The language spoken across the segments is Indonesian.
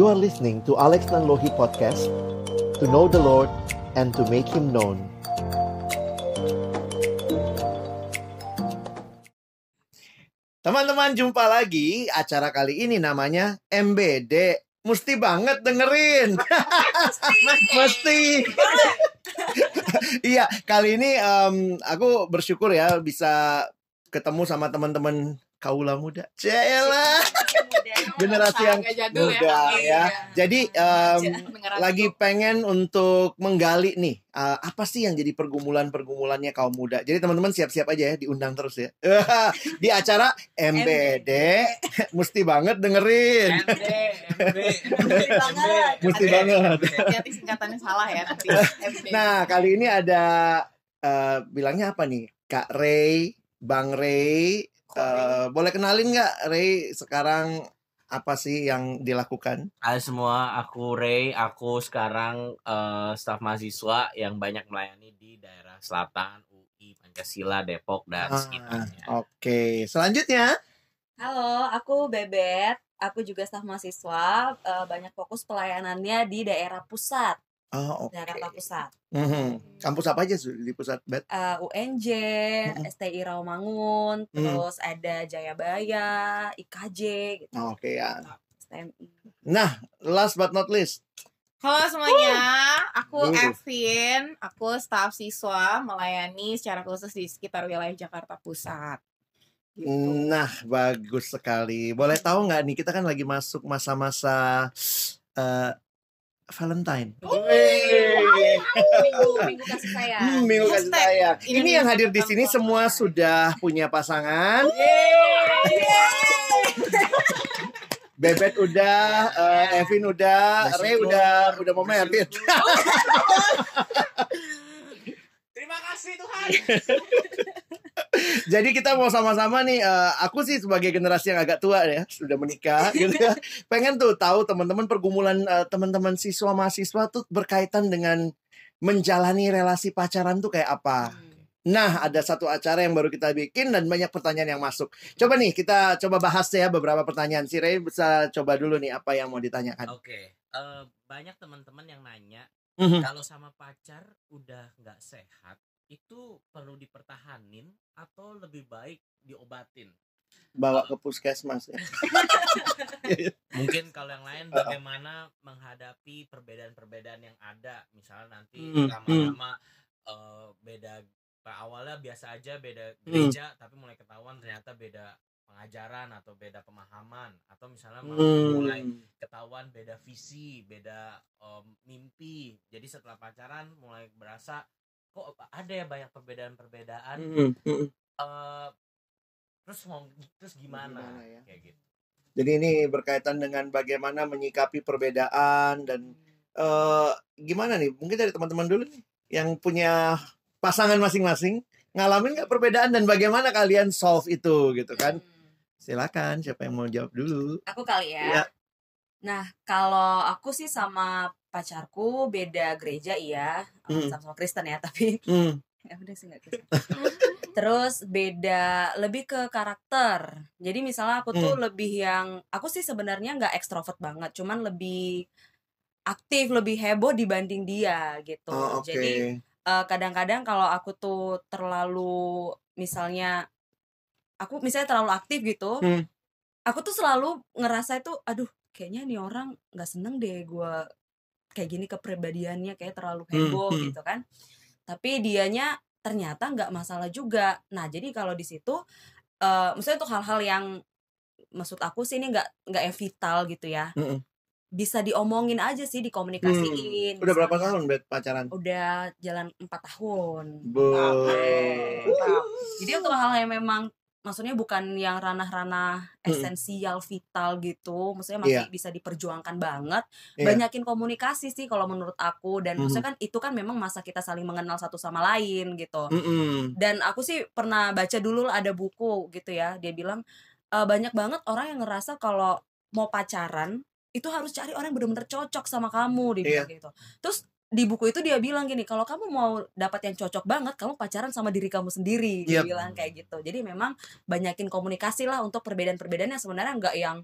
You are listening to Alex Nanlohi Podcast To know the Lord and to make Him known. Teman-teman jumpa lagi. Acara kali ini namanya MBD Mesti banget dengerin. Mesti. Iya kali ini um, aku bersyukur ya bisa ketemu sama teman-teman kaula muda Cela generasi yang jadul muda ya. Iya. Jadi um, lagi pengen untuk menggali nih uh, apa sih yang jadi pergumulan-pergumulannya kaum muda. Jadi teman-teman siap-siap aja ya diundang terus ya. Di acara MBD mesti banget dengerin. MD, Mesti banget. Hati-hati singkatannya salah ya. Nah, kali ini ada uh, bilangnya apa nih? Kak Ray, Bang Ray. Uh, boleh kenalin nggak Ray sekarang apa sih yang dilakukan? Hai semua, aku Ray. Aku sekarang eh, staf mahasiswa yang banyak melayani di daerah selatan, UI, Pancasila, Depok, dan Ah, sekitarnya. Oke, selanjutnya Halo, aku Bebet. Aku juga staf mahasiswa. eh, banyak fokus pelayanannya di daerah pusat, Oh, oke. Jakarta Pusat. Mhm. Kampus apa aja Su, di pusat bet? Eh, UNJ, Mm-mm. STI Rawamangun, terus ada Jayabaya, IKJ, gitu. Oh, Oke ya. STMI. Nah, last but not least. Halo semuanya, aku Uh. Evin, aku staf siswa melayani secara khusus di sekitar wilayah Jakarta Pusat. Gitu. Nah, bagus sekali. Boleh tahu nggak nih kita kan lagi masuk masa-masa eh, Valentine. Minggu, minggu kasih sayang. Hmm, minggu kasih sayang. Ini Indonesia yang hadir di sini semua sudah punya pasangan. Bebet udah, eh, Evin udah, Ray udah, udah mau merit. Kasih Tuhan. Jadi kita mau sama-sama nih, eh, aku sih sebagai generasi yang agak tua ya, sudah menikah gitu ya. Pengen tuh tahu teman-teman pergumulan eh, teman-teman siswa mahasiswa tuh berkaitan dengan menjalani relasi pacaran tuh kayak apa. Nah, ada satu acara yang baru kita bikin dan banyak pertanyaan yang masuk. Coba nih kita coba bahas ya beberapa pertanyaan. Si Ray bisa coba dulu nih apa yang mau ditanyakan. Oke, eh, banyak teman-teman yang nanya Mhm. kalau sama pacar udah nggak sehat itu perlu dipertahanin atau lebih baik diobatin. Bawa ke puskesmas ya. Mungkin kalau yang lain bagaimana menghadapi perbedaan-perbedaan yang ada, misalnya nanti Hmm, lama-lama eh, beda Pak, awalnya biasa aja beda Hmm. gereja tapi mulai ketahuan ternyata beda pengajaran atau beda pemahaman atau misalnya Hmm. mulai ketahuan beda visi, beda em, mimpi. Jadi setelah pacaran mulai berasa kok ada ya banyak perbedaan-perbedaan. Mhm. Eh, terus mau terus gimana? Gimana ya? Kayak gitu. Jadi ini berkaitan dengan bagaimana menyikapi perbedaan dan eh gimana nih? Mungkin dari teman-teman dulu nih yang punya pasangan masing-masing ngalamin nggak perbedaan dan bagaimana kalian solve itu gitu kan? Hmm. Silakan siapa yang mau jawab dulu? Aku kali Iya. ya. Nah, kalau aku sih sama pacarku beda gereja iya, Hmm. sama-sama Kristen ya, tapi Hmm. ya udah sih nggak Kristen. Terus beda lebih ke karakter. Jadi misalnya aku tuh Hmm. lebih yang aku sih sebenarnya nggak ekstrovert banget, cuman lebih aktif, lebih heboh dibanding dia gitu. Oh, oke. Jadi eh, kadang-kadang kalau aku tuh terlalu misalnya aku misalnya terlalu aktif gitu, Hmm. aku tuh selalu ngerasa itu, aduh kayaknya nih orang nggak seneng deh gue kayak gini kepribadiannya kayak terlalu Hmm, heboh hmm. gitu kan. Tapi dianya ternyata nggak masalah juga. Nah jadi kalau di situ, eh maksudnya untuk hal-hal yang maksud aku sih ini nggak nggak yang vital gitu ya. Mm-mm. Bisa diomongin aja sih, dikomunikasiin. Hmm. Udah berapa tahun bet pacaran? Udah jalan empat tahun. Bu. Mantap. Jadi untuk hal yang memang maksudnya bukan yang ranah-ranah Mm-mm. esensial vital gitu, maksudnya masih Iya. bisa diperjuangkan banget. Iya. Banyakin komunikasi sih kalau menurut aku dan Mhm. maksudnya kan itu kan memang masa kita saling mengenal satu sama lain gitu. Mm-mm. Dan aku sih pernah baca dulu ada buku gitu ya, dia bilang "E, banyak banget orang yang ngerasa kalau mau pacaran itu harus cari orang yang benar-benar cocok sama kamu dia bilang gitu. Terus di buku itu dia bilang gini, kalau kamu mau dapat yang cocok banget, kamu pacaran sama diri kamu sendiri. Dia Yep. bilang kayak gitu. Jadi memang banyakin komunikasi lah untuk perbedaan-perbedaan yang sebenarnya nggak yang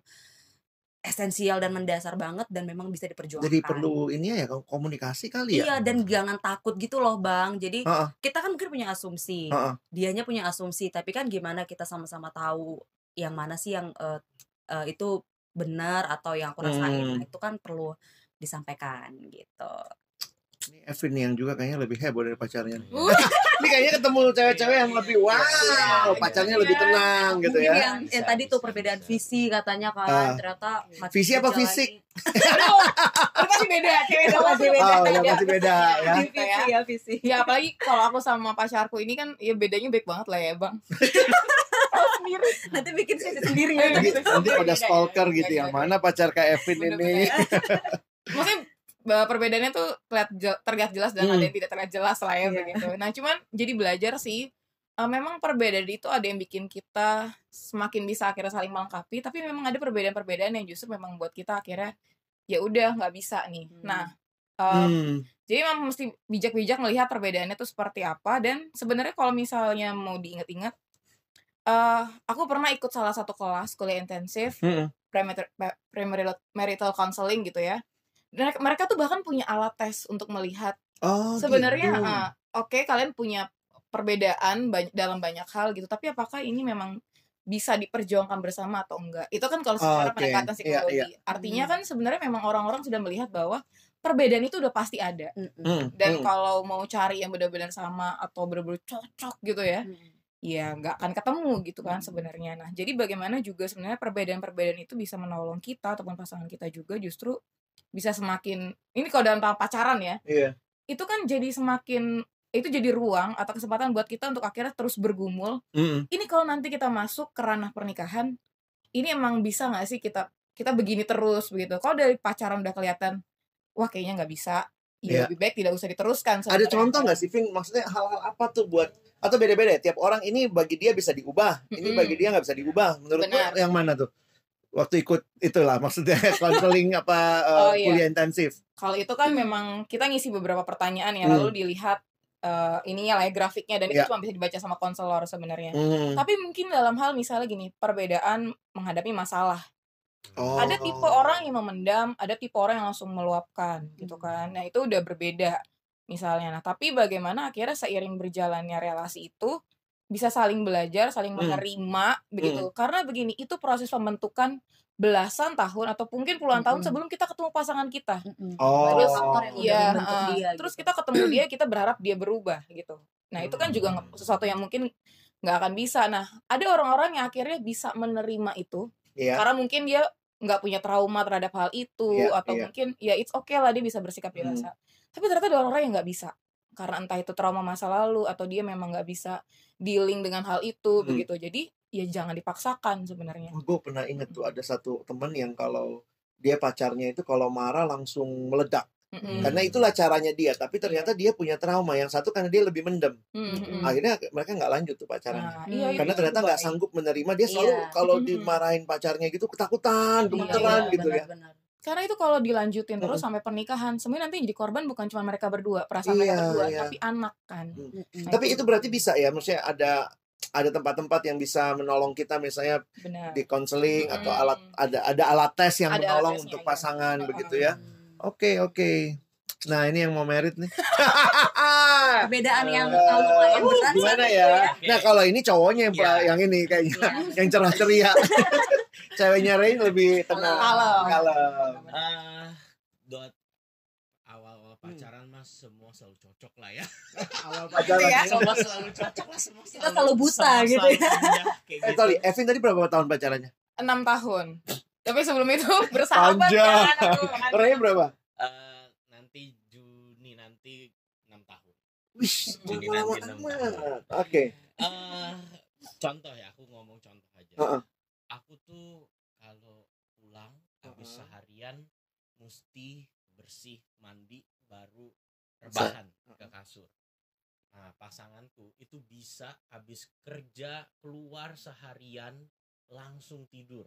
esensial dan mendasar banget dan memang bisa diperjuangkan. Jadi perlu ini ya komunikasi kali ya. Iya dan jangan takut gitu loh bang. Jadi Heeh. kita kan mungkin punya asumsi, Heeh. dianya punya asumsi, tapi kan gimana kita sama-sama tahu yang mana sih yang eh, eh, itu benar atau yang aku rasain Hmm. Nah, itu kan perlu disampaikan gitu. Ini Evin yang juga kayaknya lebih heboh dari pacarnya. nih. Uh. Ini kayaknya ketemu cewek-cewek yang lebih wow, pacarnya lebih tenang gitu ya. yang, tadi tuh perbedaan bisa. visi katanya kan Ah. ternyata Visi apa fisik? Aduh, pasti beda, cewek Itu masih beda. Oh, ya masih beda ya. Visi ya visi. Ya apalagi kalau aku sama pacarku ini kan ya bedanya baik banget lah ya bang. sendiri. Nanti bikin sendiri Iya, ya. Nanti, nanti pada stalker gitu yang beda. mana pacar Kak Evin ini. Maksudnya perbedaannya tuh terlihat terlihat jelas dan Hmm. ada yang tidak terlihat jelas lah ya Iya. begitu. Nah cuman jadi belajar sih eh, memang perbedaan itu ada yang bikin kita semakin bisa akhirnya saling melengkapi tapi memang ada perbedaan-perbedaan yang justru memang buat kita akhirnya ya udah nggak bisa nih. Hmm. Nah eh, Hmm. jadi memang mesti bijak-bijak melihat perbedaannya tuh seperti apa dan sebenarnya kalau misalnya mau diingat-ingat eh aku pernah ikut salah satu kelas kuliah intensif Hmm. premarital, premarital marital counseling gitu ya. Dan mereka tuh bahkan punya alat tes untuk melihat Oh, sebenarnya gitu. ah, oke kalian punya perbedaan bany- dalam banyak hal gitu, tapi apakah ini memang bisa diperjuangkan bersama atau enggak? Itu kan kalau secara Oke, pendekatan iya, psikologi. iya. Artinya Hmm. kan sebenarnya memang orang-orang sudah melihat bahwa perbedaan itu udah pasti ada. Hmm, Dan hmm. kalau mau cari yang benar-benar sama atau benar-benar cocok gitu ya, Mm-mm. ya nggak akan ketemu gitu kan Hmm. sebenarnya. Nah, jadi bagaimana juga sebenarnya perbedaan-perbedaan itu bisa menolong kita ataupun pasangan kita juga justru bisa semakin ini kalau dalam pacaran ya, Iya. itu kan jadi semakin itu jadi ruang atau kesempatan buat kita untuk akhirnya terus bergumul. Hmm. Ini kalau nanti kita masuk ke ranah pernikahan, ini emang bisa nggak sih kita kita begini terus begitu. Kalau dari pacaran udah kelihatan, wah kayaknya nggak bisa. Ya lebih baik tidak usah diteruskan. Ada contoh nggak sih, Vin? Maksudnya hal-hal apa tuh buat atau beda-beda ya? Tiap orang ini bagi dia bisa diubah, ini Mm-mm. bagi dia nggak bisa diubah. Menurut lo Benar. yang mana tuh? Waktu ikut itulah maksudnya konseling apa uh, Oh, iya. kuliah intensif. Kalau itu kan memang kita ngisi beberapa pertanyaan ya, Hmm. lalu dilihat eh ininya lah ya grafiknya dan Ya. itu cuma bisa dibaca sama konselor sebenarnya. Hmm. Tapi mungkin dalam hal misalnya gini, perbedaan menghadapi masalah. Oh. Ada tipe orang yang memendam, ada tipe orang yang langsung meluapkan gitu Hmm. kan. Nah, itu udah berbeda misalnya. Nah, tapi bagaimana akhirnya seiring berjalannya relasi itu bisa saling belajar, saling Hmm. menerima begitu. Karena begini, itu proses pembentukan belasan tahun atau mungkin puluhan tahun Mm-mm. sebelum kita ketemu pasangan kita. Mm-mm. Oh. Iya, membentuk heeh. dia. terus gitu. kita ketemu dia, kita berharap dia berubah gitu. Nah, itu kan juga Hmm. sesuatu yang mungkin nggak akan bisa. Nah, ada orang-orang yang akhirnya bisa menerima itu Iya. karena mungkin dia nggak punya trauma terhadap hal itu Iya, atau iya. mungkin ya it's okay lah dia bisa bersikap Hmm. dewasa. Tapi ternyata ada orang-orang yang nggak bisa karena entah itu trauma masa lalu atau dia memang nggak bisa dealing dengan hal itu Hmm. begitu. Jadi ya jangan dipaksakan sebenarnya. gue pernah inget tuh ada satu temen yang kalau dia pacarnya itu kalau marah langsung meledak Mm-mm. karena itulah caranya dia tapi ternyata dia punya trauma yang satu karena dia lebih mendem Mm-mm. akhirnya mereka nggak lanjut tuh pacarannya Nah, iya, karena ternyata nggak baik. sanggup menerima dia selalu Iya. kalau dimarahin pacarnya gitu ketakutan Iya, gemeteran iya, gitu ya benar-benar. Karena itu kalau dilanjutin terus sampai pernikahan, sebenarnya nanti jadi korban bukan cuma mereka berdua, perasaan Iya, mereka berdua, iya. tapi anak kan. Mm-mm. Nah, tapi itu berarti bisa ya maksudnya ada ada tempat-tempat yang bisa menolong kita misalnya Benar. di konseling atau Mm. alat ada ada alat tes yang Ada alat menolong untuk iya. pasangan Mm-mm. begitu ya oke oke nah ini yang mau merit nih Perbedaan yang Eh, lumayan uh, berat gimana ya? Oke. Nah kalau ini cowoknya yang Iya. yang ini kayaknya Iya. yang cerah ceria. Ceweknya Rain lebih tenang. Kalem. Kalem. Ah, buat awal-awal pacaran mas semua selalu cocok lah ya. Awal Gitu pacaran. ya. semua selalu cocok lah semua. Kita selalu buta semua gitu selalu ya. iya, kayak Eh gitu. sorry, Evin tadi berapa tahun pacarannya? Enam tahun. Tapi sebelum itu bersahabat Panjang. kan. Rain berapa? Eh, nanti Juni nanti enam tahun. Wih, Jadi lama nanti enam amat. Oke. Eh, contoh ya, aku ngomong contoh aja. Heeh. Aku tuh kalau pulang habis Heeh. seharian mesti bersih, mandi, baru rebahan ke kasur. Nah, pasanganku itu bisa habis kerja keluar seharian langsung tidur.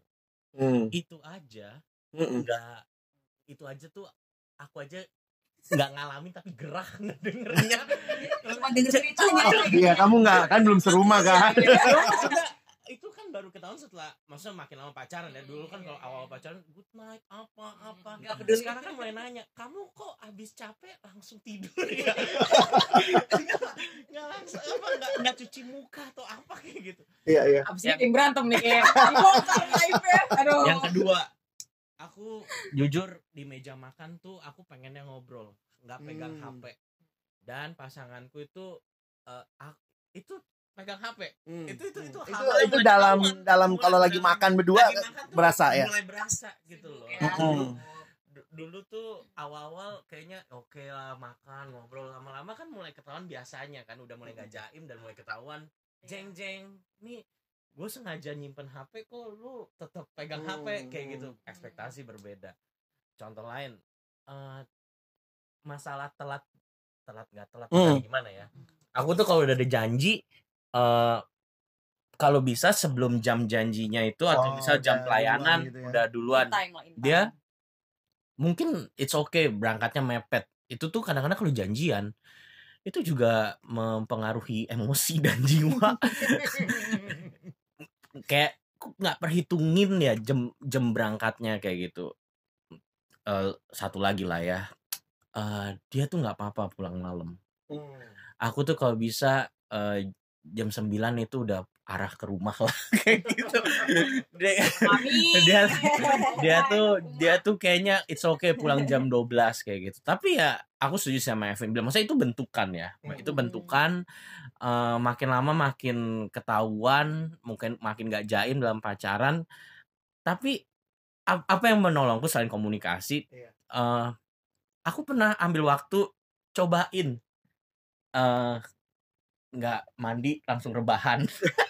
Hmm. Itu aja udah itu aja tuh aku aja nggak ngalamin tapi gerah dengernya. Cuma denger ceritanya. Iya, kamu nggak kan belum serumah kan? Maksudnya, itu kan baru ketahuan tahun setelah maksudnya makin lama pacaran ya dulu kan Iya, kalau iya, awal iya. pacaran good night apa apa Nggak peduli. sekarang kan mulai nanya kamu kok abis capek langsung tidur ya nggak langsung apa nggak nggak cuci muka atau apa kayak gitu Iya iya. Abis ini berantem nih kayak yang kedua aku jujur di meja makan tuh aku pengennya ngobrol nggak pegang Hmm. HP dan pasanganku itu eh, ak- itu pegang HP Hmm. itu itu itu itu hal yang itu mulai dalam dalam Mulai- kalau lagi dalam- makan berdua lagi makan berasa ya. mulai berasa gitu loh Ya. dulu, Hmm. du- dulu tuh awal-awal kayaknya oke lah makan ngobrol lama-lama kan mulai ketahuan biasanya kan udah mulai gak jaim dan mulai ketahuan jeng jeng nih gue sengaja nyimpen HP kok lu tetap pegang HP kayak gitu Hmm. ekspektasi berbeda contoh lain eh, masalah telat telat nggak telat Hmm. gimana ya aku tuh kalau udah ada janji eh kalau bisa sebelum jam janjinya itu atau Oh, bisa jam pelayanan duluan gitu ya. udah duluan time time. dia mungkin it's okay berangkatnya mepet itu tuh kadang-kadang kalau janjian itu juga mempengaruhi emosi dan jiwa. Kayak nggak perhitungin ya jam jam berangkatnya kayak gitu. Eh, satu lagi lah ya. Eh, dia tuh nggak apa-apa pulang malam. Hmm. aku tuh kalau bisa eh, jam 9 itu udah arah ke rumah lah kayak gitu. Dia, Mami. dia dia tuh dia tuh kayaknya it's okay pulang jam 12 kayak gitu. Tapi ya aku setuju sama Evin. Bilang masa itu bentukan ya? Hmm. itu bentukan eh, makin lama makin ketahuan mungkin makin gak jaim dalam pacaran. Tapi ap- apa yang menolongku selain komunikasi? Eh, aku pernah ambil waktu cobain eh nggak mandi langsung rebahan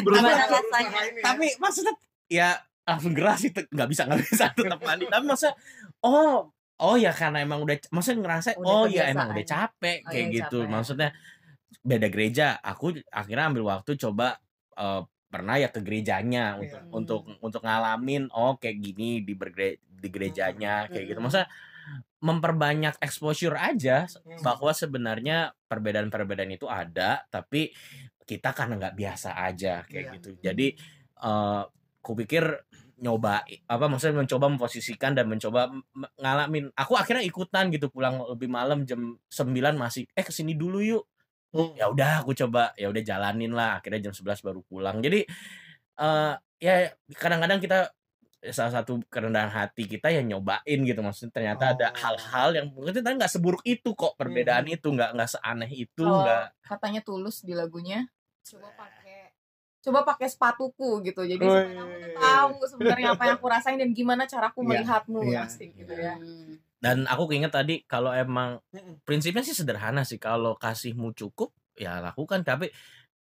Gimana rasanya? tapi maksudnya ya langsung geras itu nggak bisa nggak bisa tetap mandi tapi maksudnya oh oh ya karena emang udah maksudnya ngerasa Udah oh ya emang udah capek Oh, kayak iya, gitu capek. maksudnya beda gereja aku akhirnya ambil waktu coba eh, pernah ya ke gerejanya untuk Iya. untuk untuk ngalamin oh kayak gini di bergere di gerejanya kayak gitu Hmm. maksudnya memperbanyak exposure aja Hmm. bahwa sebenarnya perbedaan-perbedaan itu ada tapi kita karena nggak biasa aja kayak Iya. gitu. Jadi eh kupikir nyoba apa maksudnya mencoba memposisikan dan mencoba ngalamin. Aku akhirnya ikutan gitu pulang lebih malam jam 9 masih eh ke sini dulu yuk. Hmm. ya udah aku coba ya udah jalanin lah. Akhirnya jam 11 baru pulang. Jadi eh ya kadang-kadang kita salah satu kerendahan hati kita ya nyobain gitu. Maksudnya ternyata ada Oh. hal-hal yang mungkin ternyata nggak seburuk itu kok perbedaan Hmm. itu nggak nggak seaneh itu Kalau nggak. katanya tulus di lagunya. Coba pakai. Coba pakai sepatuku gitu. Jadi supaya kamu tuh tahu sebenarnya apa yang aku rasain dan gimana caraku Iya, melihatmu iya, asik gitu ya. Hmm. dan aku keinget tadi kalau emang prinsipnya sih sederhana sih. Kalau kasihmu cukup ya lakukan. Tapi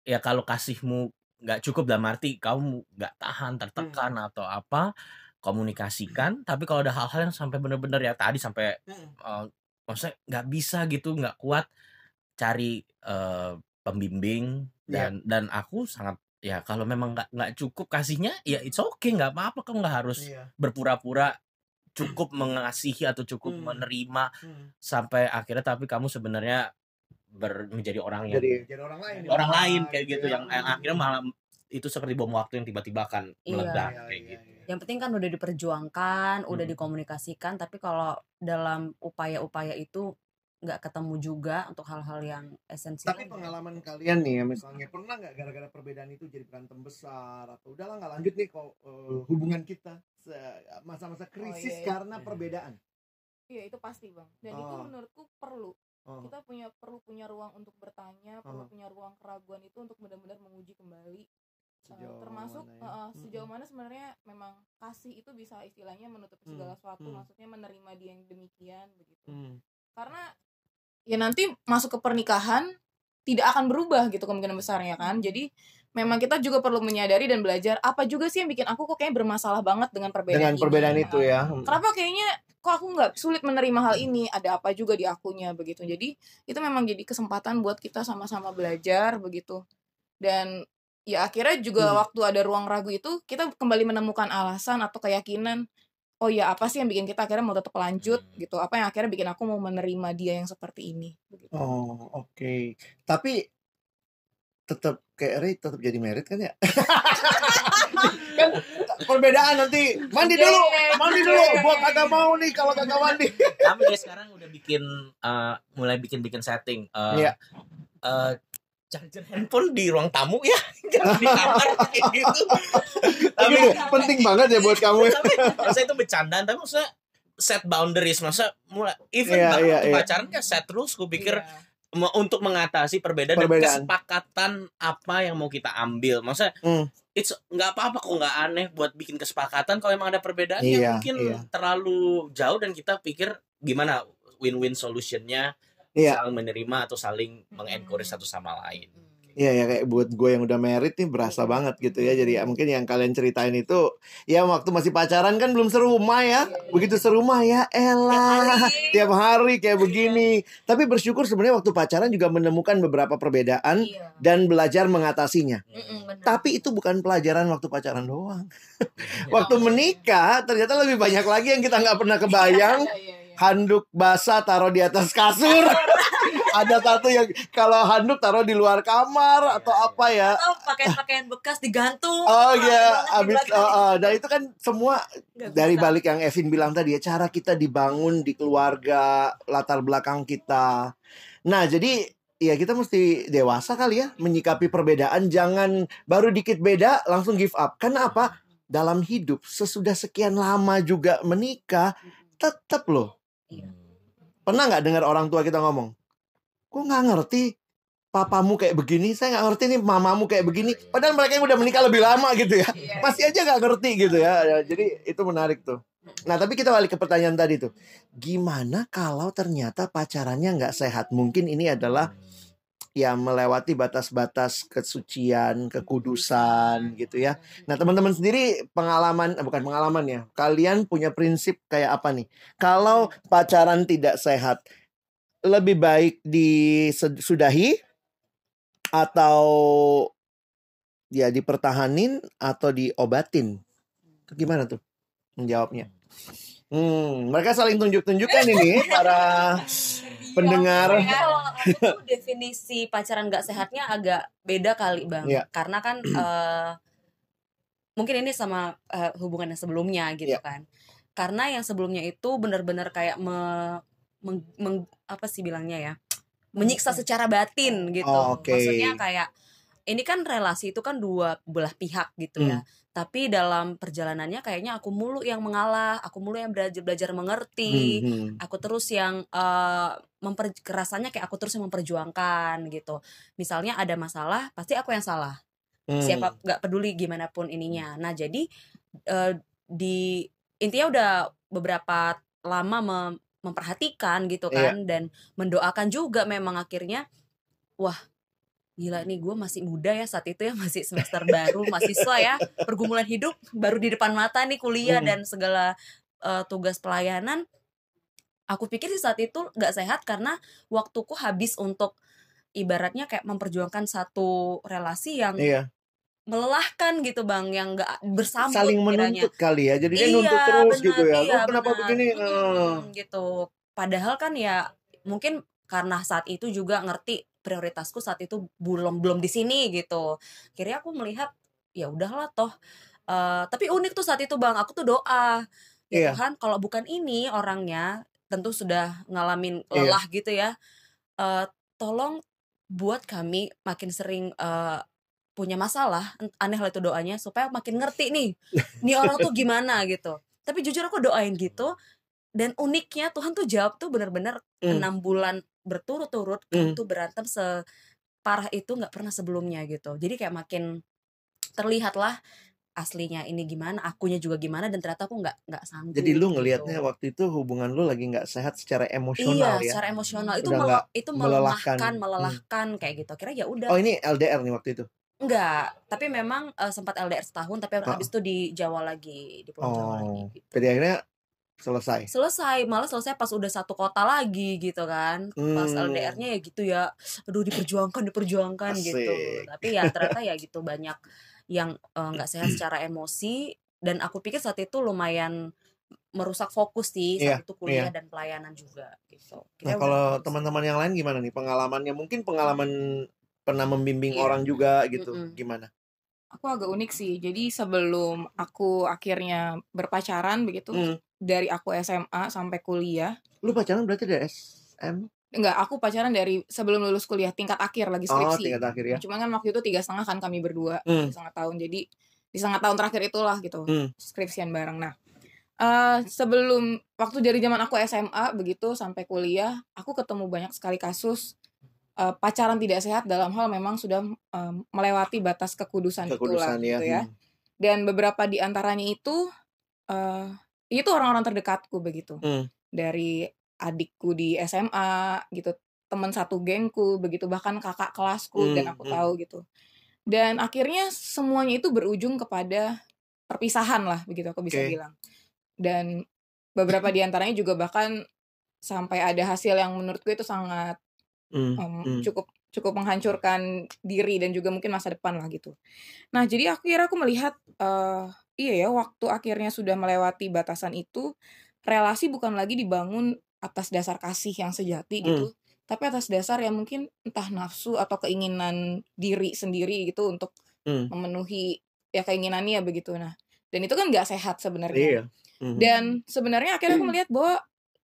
ya kalau kasihmu nggak cukup dalam arti kamu nggak tahan tertekan atau apa komunikasikan tapi kalau ada hal-hal yang sampai bener-bener ya tadi sampai Mm-mm. eh, maksudnya nggak bisa gitu nggak kuat cari eh, pembimbing dan dan aku sangat ya kalau memang nggak nggak cukup kasihnya ya it's okay nggak apa-apa kamu nggak harus Iya. berpura-pura cukup mengasihi atau cukup Hmm. menerima Hmm. sampai akhirnya tapi kamu sebenarnya ber, menjadi orang yang Jadi jadi orang lain. orang ya. lain kayak gitu ya. yang, yang akhirnya malah itu seperti bom waktu yang tiba-tiba akan Iya. meledak Iya, kayak iya, gitu. iya. Yang penting kan udah diperjuangkan, udah Hmm. dikomunikasikan, tapi kalau dalam upaya-upaya itu nggak ketemu juga untuk hal-hal yang esensial. Tapi pengalaman kalian nih ya misalnya pernah nggak gara-gara perbedaan itu jadi berantem besar atau udahlah nggak lanjut nih kok eh, hubungan kita masa-masa krisis iya, iya. karena perbedaan. iya itu pasti bang dan itu Oh. menurutku perlu Oh. kita punya perlu punya ruang untuk bertanya perlu Oh. punya ruang keraguan itu untuk benar-benar menguji kembali Uh, Sejauh termasuk mana ya? uh, sejauh Mm-mm. mana sebenarnya memang kasih itu bisa istilahnya menutupi Hmm, segala sesuatu hmm. maksudnya menerima dia yang demikian begitu Hmm. karena ya nanti masuk ke pernikahan tidak akan berubah gitu kemungkinan besarnya kan jadi memang kita juga perlu menyadari dan belajar apa juga sih yang bikin aku kok kayaknya bermasalah banget dengan perbedaan Dengan perbedaan ini. itu ya. kenapa kayaknya kok aku nggak sulit menerima hal ini ada apa juga di akunya begitu jadi itu memang jadi kesempatan buat kita sama-sama belajar begitu dan ya akhirnya juga Hmm. waktu ada ruang ragu itu kita kembali menemukan alasan atau keyakinan oh ya apa sih yang bikin kita akhirnya mau tetap lanjut Hmm. gitu apa yang akhirnya bikin aku mau menerima dia yang seperti ini begitu. Oh, oke. Tapi tetap kayak Ray tetap jadi merit kan ya? kan perbedaan nanti mandi dulu, mandi dulu. Gua kagak mau nih kalau kagak mandi. Kami dia sekarang udah bikin eh, mulai bikin-bikin setting. eh, Iya. eh, charger handphone di ruang tamu ya, jangan di kamar kayak gitu. Tapi penting banget ya buat kamu. tapi maksudnya itu bercandaan tapi maksudnya set boundaries masa mulai even Iya, iya, waktu iya. pacaran kan set rules gue pikir Iya. me- untuk mengatasi perbedaan, Perbedaan. dan kesepakatan apa yang mau kita ambil maksudnya Hmm. it's nggak apa-apa kok nggak aneh buat bikin kesepakatan kalau emang ada perbedaan Iya, yang mungkin iya. terlalu jauh dan kita pikir gimana win-win solutionnya Iya. saling menerima atau saling mengencourage satu sama lain Iya ya kayak buat gue yang udah merit nih berasa banget gitu ya. Jadi ya, mungkin yang kalian ceritain itu ya waktu masih pacaran kan belum serumah ya. Begitu serumah ya elah tiap hari kayak begini. Tapi bersyukur sebenarnya waktu pacaran juga menemukan beberapa perbedaan Iya. dan belajar mengatasinya. Mm-mm, benar. Tapi itu bukan pelajaran waktu pacaran doang. Iya. Waktu menikah ternyata lebih banyak lagi yang kita nggak pernah kebayang. Iya, iya, iya. Handuk basah taruh di atas kasur. Ada satu yang kalau handuk taruh di luar kamar atau apa ya. atau pakaian-pakaian bekas digantung Oh iya, di abis oh, oh. dan itu kan semua Nggak dari bisa. balik yang Evin bilang tadi ya cara kita dibangun di keluarga latar belakang kita. Nah jadi ya kita mesti dewasa kali ya menyikapi perbedaan. Jangan baru dikit beda langsung give up. Karena apa? Dalam hidup sesudah sekian lama juga menikah tetap loh. Pernah nggak dengar orang tua kita ngomong? Kok nggak ngerti papamu kayak begini? Saya nggak ngerti nih mamamu kayak begini. Padahal mereka yang udah menikah lebih lama gitu ya Iya. masih aja nggak ngerti gitu ya. Ya, Jadi itu menarik tuh. Nah tapi kita balik ke pertanyaan tadi tuh. Gimana kalau ternyata pacarannya nggak sehat? Mungkin ini adalah ya melewati batas-batas kesucian, kekudusan gitu ya. Nah teman-teman sendiri pengalaman, eh, bukan pengalaman ya. Kalian punya prinsip kayak apa nih? Kalau pacaran tidak sehat, lebih baik disudahi atau ya dipertahanin atau diobatin? Itu gimana tuh menjawabnya? Hmm, mereka saling tunjuk-tunjukkan ini para pendengar. Tapi kalau aku tuh definisi pacaran gak sehatnya agak beda kali bang Iya. karena kan eh, mungkin ini sama eh, hubungan yang sebelumnya gitu Iya. kan karena yang sebelumnya itu benar-benar kayak me- meng- meng- apa sih bilangnya ya menyiksa secara batin gitu Oh, oke. maksudnya kayak ini kan relasi itu kan dua belah pihak gitu Hmm. ya tapi dalam perjalanannya kayaknya aku mulu yang mengalah aku mulu yang belajar belajar mengerti Hmm, hmm. aku terus yang eh memper rasanya kayak aku terus yang memperjuangkan gitu misalnya ada masalah pasti aku yang salah Hmm. siapa nggak peduli gimana pun ininya nah jadi eh, di intinya udah beberapa lama mem- memperhatikan gitu Iya. kan dan mendoakan juga memang akhirnya wah gila nih gue masih muda ya saat itu ya masih semester baru mahasiswa ya pergumulan hidup baru di depan mata nih kuliah Hmm. dan segala eh, tugas pelayanan aku pikir sih saat itu nggak sehat karena waktuku habis untuk ibaratnya kayak memperjuangkan satu relasi yang Iya, melelahkan gitu bang yang nggak bersambut saling kiranya. menuntut kali ya. Jadi dia Iya, nuntut terus benar, gitu ya. iya, kenapa benar. begini? Mm, Eh. gitu padahal kan ya mungkin karena saat itu juga ngerti prioritasku saat itu belum belum di sini gitu akhirnya aku melihat ya udahlah toh Eh, tapi unik tuh saat itu bang aku tuh doa ya Iya. Tuhan kalau bukan ini orangnya tentu sudah ngalamin Iya. lelah gitu ya Eh, tolong buat kami makin sering eh, punya masalah aneh lah itu doanya supaya makin ngerti nih nih orang tuh gimana gitu tapi jujur aku doain gitu dan uniknya Tuhan tuh jawab tuh benar-benar Hmm. enam bulan berturut-turut Hmm. kamu tuh berantem separah itu nggak pernah sebelumnya gitu jadi kayak makin terlihat lah aslinya ini gimana akunya juga gimana dan ternyata aku nggak nggak sanggup Jadi lu gitu. ngelihatnya waktu itu hubungan lu lagi nggak sehat secara iya emosional ya. secara emosional itu mele- itu melelahkan. melelahkan Hmm. melelahkan kayak gitu kira ya udah Oh ini LDR nih waktu itu. enggak tapi memang eh, sempat LDR setahun tapi Ah. habis itu di Jawa lagi di Pulau Jawa lagi Oh. gitu. Jadi akhirnya selesai. selesai malah selesai pas udah satu kota lagi gitu kan pas Hmm. LDR-nya ya gitu ya aduh diperjuangkan diperjuangkan gitu Asik. tapi ya ternyata ya gitu banyak yang eh, nggak sehat secara emosi dan aku pikir saat itu lumayan merusak fokus sih Iya, saat itu kuliah dan pelayanan juga gitu Nah kalau teman-teman yang lain gimana nih pengalamannya? Mungkin pengalaman pernah membimbing Iya. orang juga gitu. Mm-mm. Gimana? Aku agak unik sih. Jadi sebelum aku akhirnya berpacaran begitu, Hmm. dari aku SMA sampai kuliah, Lu pacaran berarti dari SM? enggak, aku pacaran dari sebelum lulus kuliah tingkat akhir lagi Oh, skripsi. tingkat akhir ya. Cuman kan waktu itu tiga setengah kan kami berdua, Hmm. setengah tahun. Jadi di setengah tahun terakhir itulah gitu, Hmm. skripsian bareng. Nah, eh sebelum waktu dari zaman aku SMA begitu sampai kuliah, aku ketemu banyak sekali kasus eh, pacaran tidak sehat dalam hal memang sudah em, melewati batas kekudusan, Kekudusan itulah ya. gitu ya. Hmm. Dan beberapa di antaranya itu eh itu orang-orang terdekatku begitu. Hmm. Dari adikku di SMA gitu, teman satu gengku begitu, bahkan kakak kelasku dan Hmm, aku hmm. tahu gitu. Dan akhirnya semuanya itu berujung kepada perpisahan lah begitu aku bisa Oke. bilang. Dan beberapa di antaranya juga bahkan sampai ada hasil yang menurutku itu sangat Hmm. em, Hmm. cukup cukup menghancurkan diri dan juga mungkin masa depan lah gitu. Nah jadi akhirnya aku melihat eh iya ya waktu akhirnya sudah melewati batasan itu relasi bukan lagi dibangun atas dasar kasih yang sejati Hmm. gitu, tapi atas dasar yang mungkin entah nafsu atau keinginan diri sendiri gitu untuk Hmm. memenuhi ya keinginannya begitu. Nah dan itu kan nggak sehat sebenarnya. Iya. Hmm. Dan sebenarnya akhirnya aku melihat bahwa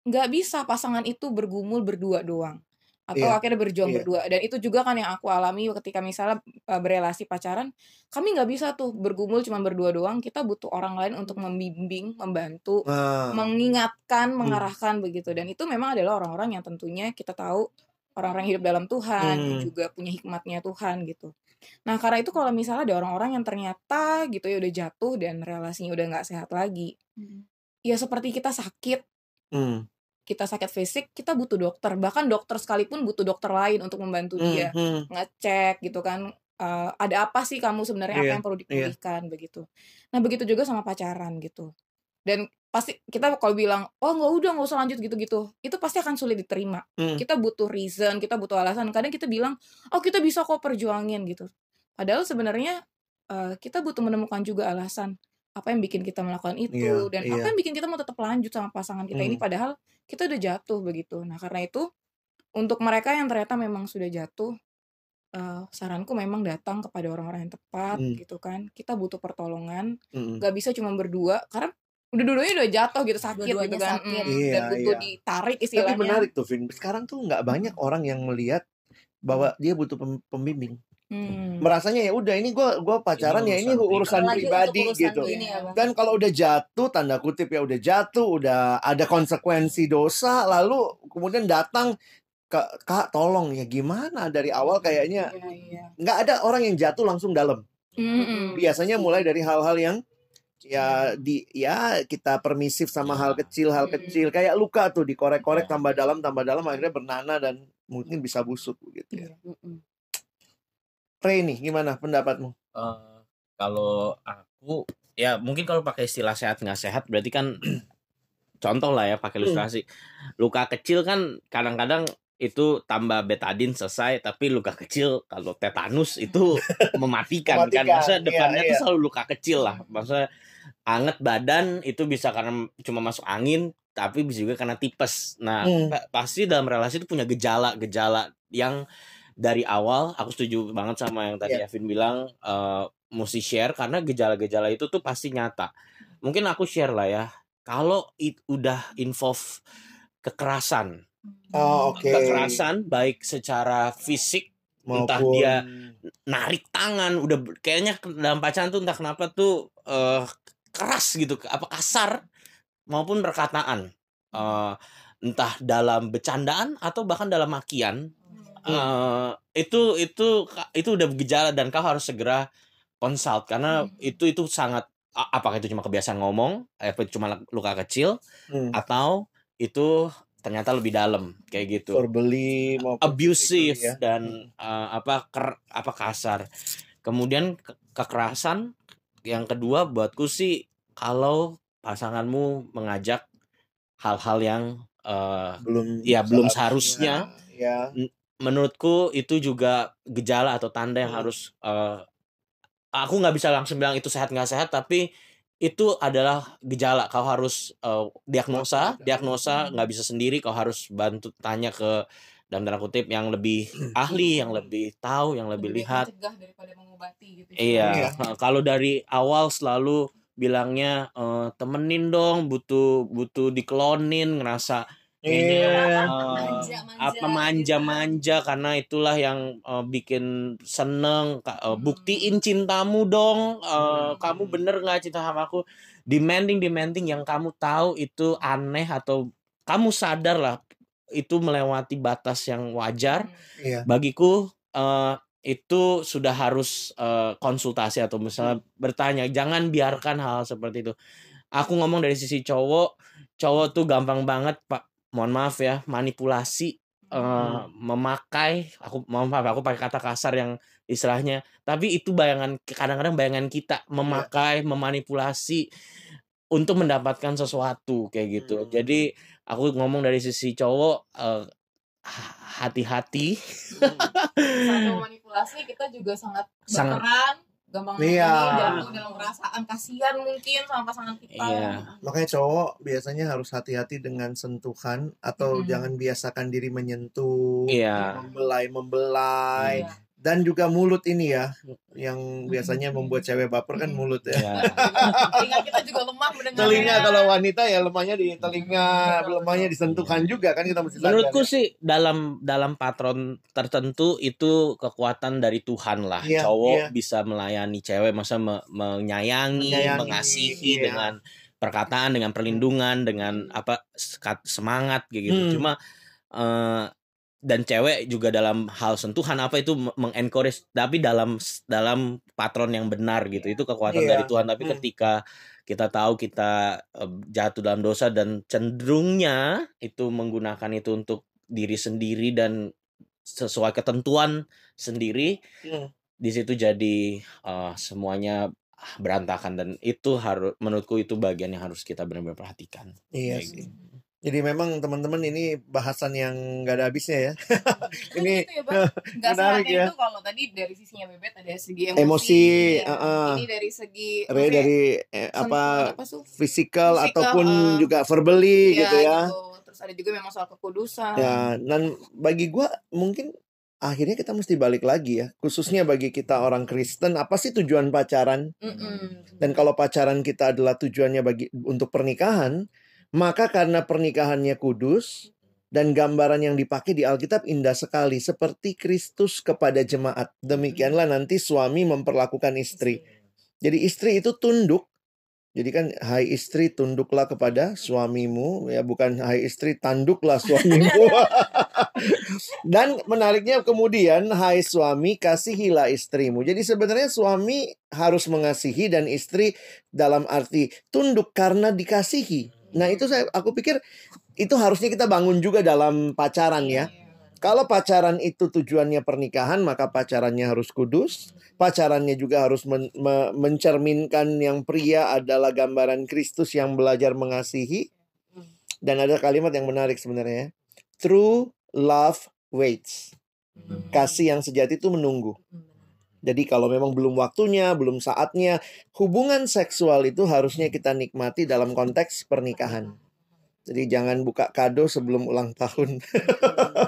nggak bisa pasangan itu bergumul berdua doang. Atau Iya, akhirnya berjuang iya. berdua. Dan itu juga kan yang aku alami ketika misalnya uh, berelasi pacaran. Kami nggak bisa tuh bergumul cuma berdua doang. Kita butuh orang lain untuk membimbing, membantu, Ah. mengingatkan, Hmm. mengarahkan begitu. Dan itu memang adalah orang-orang yang tentunya kita tahu orang-orang yang hidup dalam Tuhan, Hmm. juga punya hikmatnya Tuhan gitu. Nah karena itu kalau misalnya ada orang-orang yang ternyata gitu ya udah jatuh dan relasinya udah nggak sehat lagi, ya seperti kita sakit, Hmm. Kita sakit fisik, kita butuh dokter. Bahkan dokter sekalipun butuh dokter lain untuk membantu Hmm. dia Hmm. ngecek gitu kan. eh, ada apa sih kamu sebenarnya apa Iya, yang perlu iya. dipulihkan begitu. Nah begitu juga sama pacaran gitu. Dan pasti kita kalau bilang oh nggak udah nggak usah lanjut gitu-gitu, itu pasti akan sulit diterima. Hmm. Kita butuh reason, kita butuh alasan. Kadang kita bilang oh kita bisa kok perjuangin gitu. Padahal sebenarnya eh, kita butuh menemukan juga alasan apa yang bikin kita melakukan itu Iya, dan iya. apa yang bikin kita mau tetap lanjut sama pasangan kita ini Hmm. padahal kita udah jatuh begitu. Nah, karena itu untuk mereka yang ternyata memang sudah jatuh eh, saranku memang datang kepada orang-orang yang tepat Hmm. gitu kan. Kita butuh pertolongan, Hmm. nggak bisa cuma berdua karena udah dua-duanya udah jatuh gitu sakit gitu Dua-duanya kan. sakit. Mm, dan Iya, butuh iya. ditarik Tapi istilahnya. menarik tuh, Vin. Sekarang tuh nggak banyak orang yang melihat bahwa dia butuh pem- pembimbing. Hmm. Merasanya ya udah ini gua gua pacaran ya ini urusan pribadi urusan gitu. ini ya. Dan kalau udah jatuh tanda kutip ya udah jatuh, udah ada konsekuensi dosa, lalu kemudian datang ke kak tolong ya gimana dari awal kayaknya Iya, iya. nggak ada orang yang jatuh langsung dalam. Mm-mm. Biasanya mulai dari hal-hal yang ya di ya kita permisif sama hal kecil hal Hmm. kecil kayak luka tuh dikorek-korek Ya. tambah dalam tambah dalam akhirnya bernanah dan mungkin bisa busuk begitu ya. Iya. Ray nih gimana pendapatmu? Eh, kalau aku ya mungkin kalau pakai istilah sehat nggak sehat berarti kan contoh lah ya pakai Hmm. ilustrasi luka kecil kan kadang-kadang itu tambah betadin selesai tapi luka kecil kalau tetanus itu mematikan, kan Mematikan, masa depannya iya, tuh iya. selalu luka kecil lah masa anget badan itu bisa karena cuma masuk angin tapi bisa juga karena tipes nah Hmm. pa- pasti dalam relasi itu punya gejala-gejala yang dari awal aku setuju banget sama yang tadi. Evin bilang eh, mesti share karena gejala-gejala itu tuh pasti nyata. Mungkin aku share lah ya. Kalau it udah involve kekerasan, Oh, oke. kekerasan baik secara fisik entah Maupun dia narik tangan udah kayaknya dalam pacaran tuh entah kenapa tuh eh, keras gitu apa kasar maupun perkataan Eh, entah dalam bercandaan atau bahkan dalam makian eh, itu itu itu udah gejala dan kau harus segera consult karena Hmm. itu itu sangat apakah itu cuma kebiasaan ngomong apa itu cuma luka kecil Hmm. atau itu ternyata lebih dalam kayak gitu verbally maupun abusive ya. dan uh, apa ker, apa kasar. Kemudian ke- kekerasan yang kedua buatku sih kalau pasanganmu mengajak hal-hal yang uh, belum Ya, belum seharusnya. ya menurutku itu juga gejala atau tanda yang Hmm. harus uh, aku nggak bisa langsung bilang itu sehat nggak sehat tapi itu adalah gejala kau harus uh, diagnosa diagnosa nggak bisa sendiri kau harus bantu tanya ke dalam tanda kutip yang lebih ahli, yang lebih tahu, yang lebih Lebih lihat. daripada mengobati gitu Iya. Nah, kalau dari awal selalu bilangnya eh, temenin dong, butuh butuh diklonin, ngerasa Iya. apa gitu. manja-manja karena itulah yang eh, bikin seneng. Eh, buktiin cintamu dong, eh, kamu bener nggak cinta sama aku? Demanding, demanding yang kamu tahu itu aneh atau kamu sadar lah itu melewati batas yang wajar Iya. bagiku eh, itu sudah harus eh, konsultasi atau misalnya bertanya jangan biarkan hal seperti itu aku ngomong dari sisi cowok cowok tuh gampang banget pak mohon maaf ya manipulasi eh, memakai aku mohon maaf aku pakai kata kasar yang istilahnya tapi itu bayangan kadang-kadang bayangan kita memakai memanipulasi untuk mendapatkan sesuatu kayak gitu. Hmm. jadi aku ngomong dari sisi cowok ha- hati-hati. Satu manipulasi kita juga sangat Sangat. Gampang Iya. ini jatuh dalam perasaan kasihan mungkin sama pasangan kita Iya. Makanya cowok biasanya harus hati-hati dengan sentuhan atau Mm-mm. jangan biasakan diri menyentuh, Iya. membelai membelai Iya. Dan juga mulut ini ya yang biasanya membuat cewek baper kan Mm-mm. mulut ya. Iya. telinga kita juga lemah mendengarnya Telinga kalau wanita ya lemahnya di telinga, lemahnya disentuhkan juga kan kita mesti sadar. Menurutku sih dalam dalam patron tertentu itu kekuatan dari Tuhan lah. Iya, Cowok iya. bisa melayani cewek, masa me- menyayangi, Menyayangi, mengasihi iya. dengan perkataan, dengan perlindungan, dengan apa semangat gitu. Hmm. Cuma eh, dan cewek juga dalam hal sentuhan apa itu me- mengencourage tapi dalam dalam patron yang benar gitu. Itu kekuatan Iya. dari Tuhan. Tapi Hmm. ketika kita tahu kita eh, jatuh dalam dosa dan cenderungnya itu menggunakan itu untuk diri sendiri dan sesuai ketentuan sendiri Hmm. di situ jadi eh, semuanya berantakan dan itu harus menurutku itu bagian yang harus kita benar-benar perhatikan. Iya sih. gitu. Jadi memang teman-teman ini bahasan yang nggak ada habisnya ya. Ini gitu ya, Bang. Nggak menarik ya. itu kalau tadi dari sisinya bebet ada segi emosi, Emosi, ya. uh-uh. ini dari segi Re dari eh, apa apa fisikal ataupun uh, juga verbally Iya, gitu ya. terus ada juga memang soal kekudusan Ya, dan bagi gua mungkin akhirnya kita mesti balik lagi ya, khususnya bagi kita orang Kristen, apa sih tujuan pacaran? Mm-mm. Dan kalau pacaran kita adalah tujuannya bagi untuk pernikahan, maka karena pernikahannya kudus dan gambaran yang dipakai di Alkitab indah sekali seperti Kristus kepada jemaat. Demikianlah nanti suami memperlakukan istri. Jadi istri itu tunduk. Jadi kan hai istri tunduklah kepada suamimu ya bukan hai istri tanduklah suamimu. Dan menariknya kemudian hai suami kasihilah istrimu. Jadi sebenarnya suami harus mengasihi dan istri dalam arti tunduk karena dikasihi. Nah, itu saya aku pikir itu harusnya kita bangun juga dalam pacaran ya. Kalau pacaran itu tujuannya pernikahan, maka pacarannya harus kudus. Pacarannya juga harus men- me- mencerminkan yang pria adalah gambaran Kristus yang belajar mengasihi. Dan ada kalimat yang menarik sebenarnya. ya. True love waits. Kasih yang sejati itu menunggu. Jadi kalau memang belum waktunya, belum saatnya, hubungan seksual itu harusnya kita nikmati dalam konteks pernikahan. Jadi jangan buka kado sebelum ulang tahun.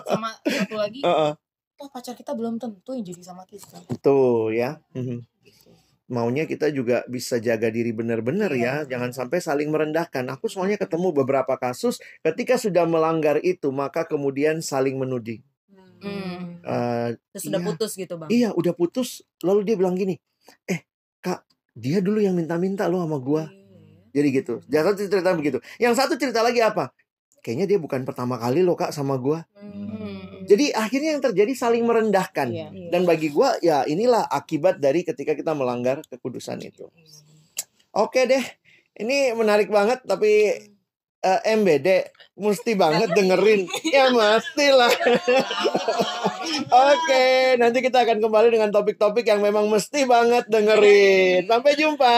sama satu lagi Heeh. toh pacar kita belum tentu yang jadi sama kita Tuh ya. Gitu. Maunya kita juga bisa jaga diri benar-benar ya. Jangan sampai saling merendahkan. Aku soalnya ketemu beberapa kasus ketika sudah melanggar itu maka kemudian saling menuding. Hmm. Eh, Terus sudah Iya. putus gitu bang. iya udah putus lalu dia bilang gini, "Eh, Kak, dia dulu yang minta-minta loh sama gua." Jadi gitu. Yang satu cerita begitu. Yang satu cerita lagi apa? Kayaknya dia bukan pertama kali loh Kak sama gua. Hmm. Jadi akhirnya yang terjadi saling merendahkan. Iya. Dan bagi gua ya inilah akibat dari ketika kita melanggar kekudusan itu. Oke deh. Ini menarik banget tapi eh, MBD mesti banget dengerin. Ya mestilah. Oke, nanti kita akan kembali dengan topik-topik yang memang mesti banget dengerin. Sampai jumpa.